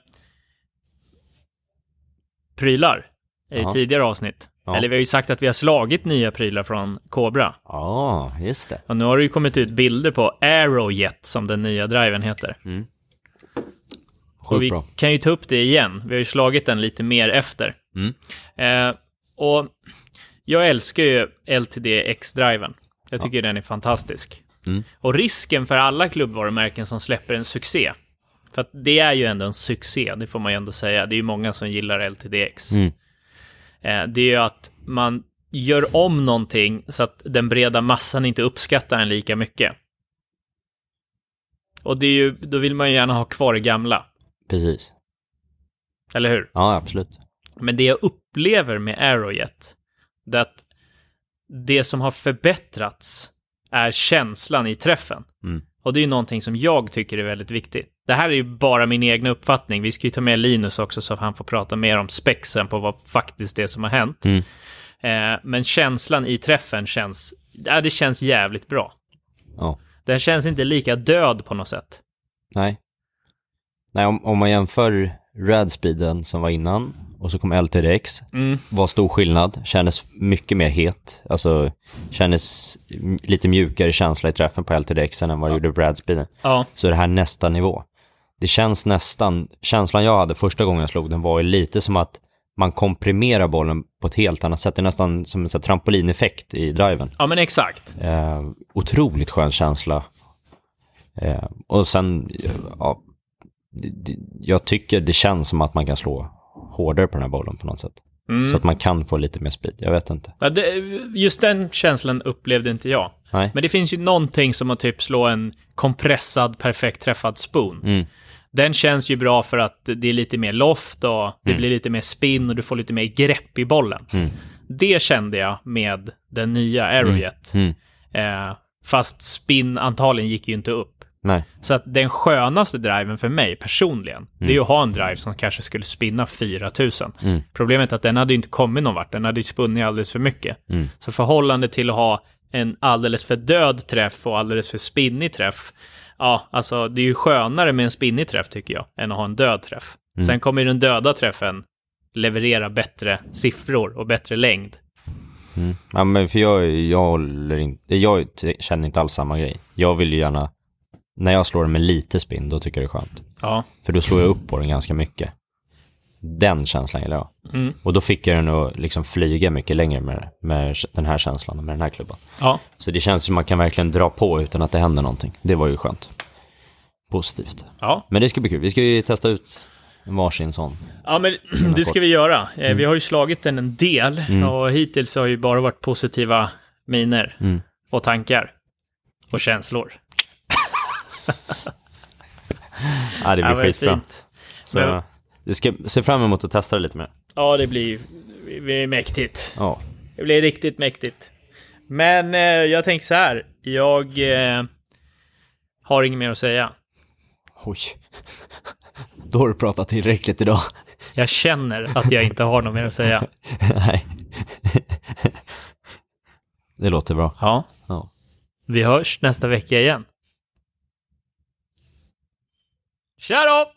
A: prylar i
B: Ja.
A: tidigare avsnitt.
B: Ja.
A: Eller vi har ju sagt att vi har slagit nya prylar från Cobra.
B: Ja, just det.
A: Och nu har det ju kommit ut bilder på Aerojet som den nya driven heter. Och vi
B: Sjukt bra.
A: kan ju ta upp det igen. Vi har ju slagit den lite mer efter.
B: Mm.
A: Eh, och jag älskar ju LTD X-driven. Jag tycker den är fantastisk.
B: Mm.
A: Och risken för alla klubbvarumärken som släpper en succé, för att det är ju ändå en succé, det får man ju ändå säga. Det är ju många som gillar LTDX.
B: Mm.
A: Eh, det är ju att man gör om någonting så att den breda massan inte uppskattar den lika mycket. Och det är ju, då vill man ju gärna ha kvar det gamla,
B: Precis.
A: eller hur?
B: Ja, absolut.
A: Men det jag upplever med Aerojet, det är att det som har förbättrats är känslan i träffen.
B: Mm.
A: Och det är ju någonting som jag tycker är väldigt viktigt. Det här är ju bara min egna uppfattning. Vi ska ju ta med Linus också så att han får prata mer om spexen på vad faktiskt det som har hänt.
B: Mm.
A: Eh, men känslan i träffen känns, ja, det känns jävligt bra.
B: Ja.
A: Den känns inte lika död på något sätt.
B: Nej. Nej, om, om man jämför Radspeeden som var innan och så kom LTDX,
A: Mm.
B: var stor skillnad, kändes mycket mer het, alltså kändes lite mjukare känsla i träffen på LTDX än vad det gjorde på Radspeeden.
A: Ja,
B: Så det här nästa nivå. Det känns nästan, känslan jag hade första gången jag slog den var ju lite som att man komprimerar bollen på ett helt annat sätt. Det är nästan som en trampolineffekt i driven.
A: ja men exakt.
B: Eh, otroligt skön känsla. Eh, och sen, ja, jag tycker det känns som att man kan slå hårdare på den här bollen på något sätt.
A: Mm.
B: Så att man kan få lite mer speed, jag vet inte.
A: Ja, det, just den känslan upplevde inte jag.
B: Nej.
A: Men det finns ju någonting som att typ slå en kompressad, perfekt träffad spoon.
B: Mm.
A: Den känns ju bra för att det är lite mer loft och det blir lite mer spin och du får lite mer grepp i bollen.
B: Mm.
A: Det kände jag med den nya Aerojet.
B: Mm.
A: Eh, fast spin-antalen gick ju inte upp.
B: Nej.
A: Så att den skönaste driven för mig personligen, det är ju att ha en drive som kanske skulle spinna 4000.
B: Mm.
A: Problemet är att den hade inte kommit någon vart, den hade ju spunnit alldeles för mycket.
B: Mm.
A: Så förhållande till att ha en alldeles för död träff och alldeles för spinnig träff, ja, alltså det är ju skönare med en spinnig träff tycker jag, än att ha en död träff. Sen kommer ju den döda träffen leverera bättre siffror och bättre längd.
B: Mm. Ja, men för jag, jag inte, jag känner inte alls samma grej. Jag vill ju gärna, när jag slår den med lite spin, då tycker jag det är skönt.
A: Ja,
B: För då slår jag upp på den ganska mycket. Den känslan gillar jag.
A: Mm.
B: Och då fick jag den att liksom flyga mycket längre med, med den här känslan, och med den här klubban.
A: ja,
B: Så det känns som man kan verkligen dra på utan att det händer någonting. Det var ju skönt. Positivt.
A: ja.
B: Men det ska bli kul. Vi ska ju testa ut varsin sån.
A: Ja, men det ska vi göra. Eh, Vi har ju slagit den en del och hittills har ju bara varit positiva miner
B: Mm.
A: och tankar och känslor.
B: Ja, det
A: Ja,
B: blir
A: men
B: skitbra.
A: fint.
B: Så
A: Men-
B: jag ska se fram emot att testa det lite mer.
A: Ja, det blir, det blir mäktigt.
B: Ja.
A: Det blir riktigt mäktigt. Men eh, jag tänker så här. Jag eh, har inget mer att säga.
B: Oj. Då har du pratat tillräckligt idag.
A: Jag känner att jag inte har något mer att säga. [laughs]
B: Nej. det låter bra.
A: Ja,
B: Ja.
A: vi hörs nästa vecka igen. Tja [laughs] då!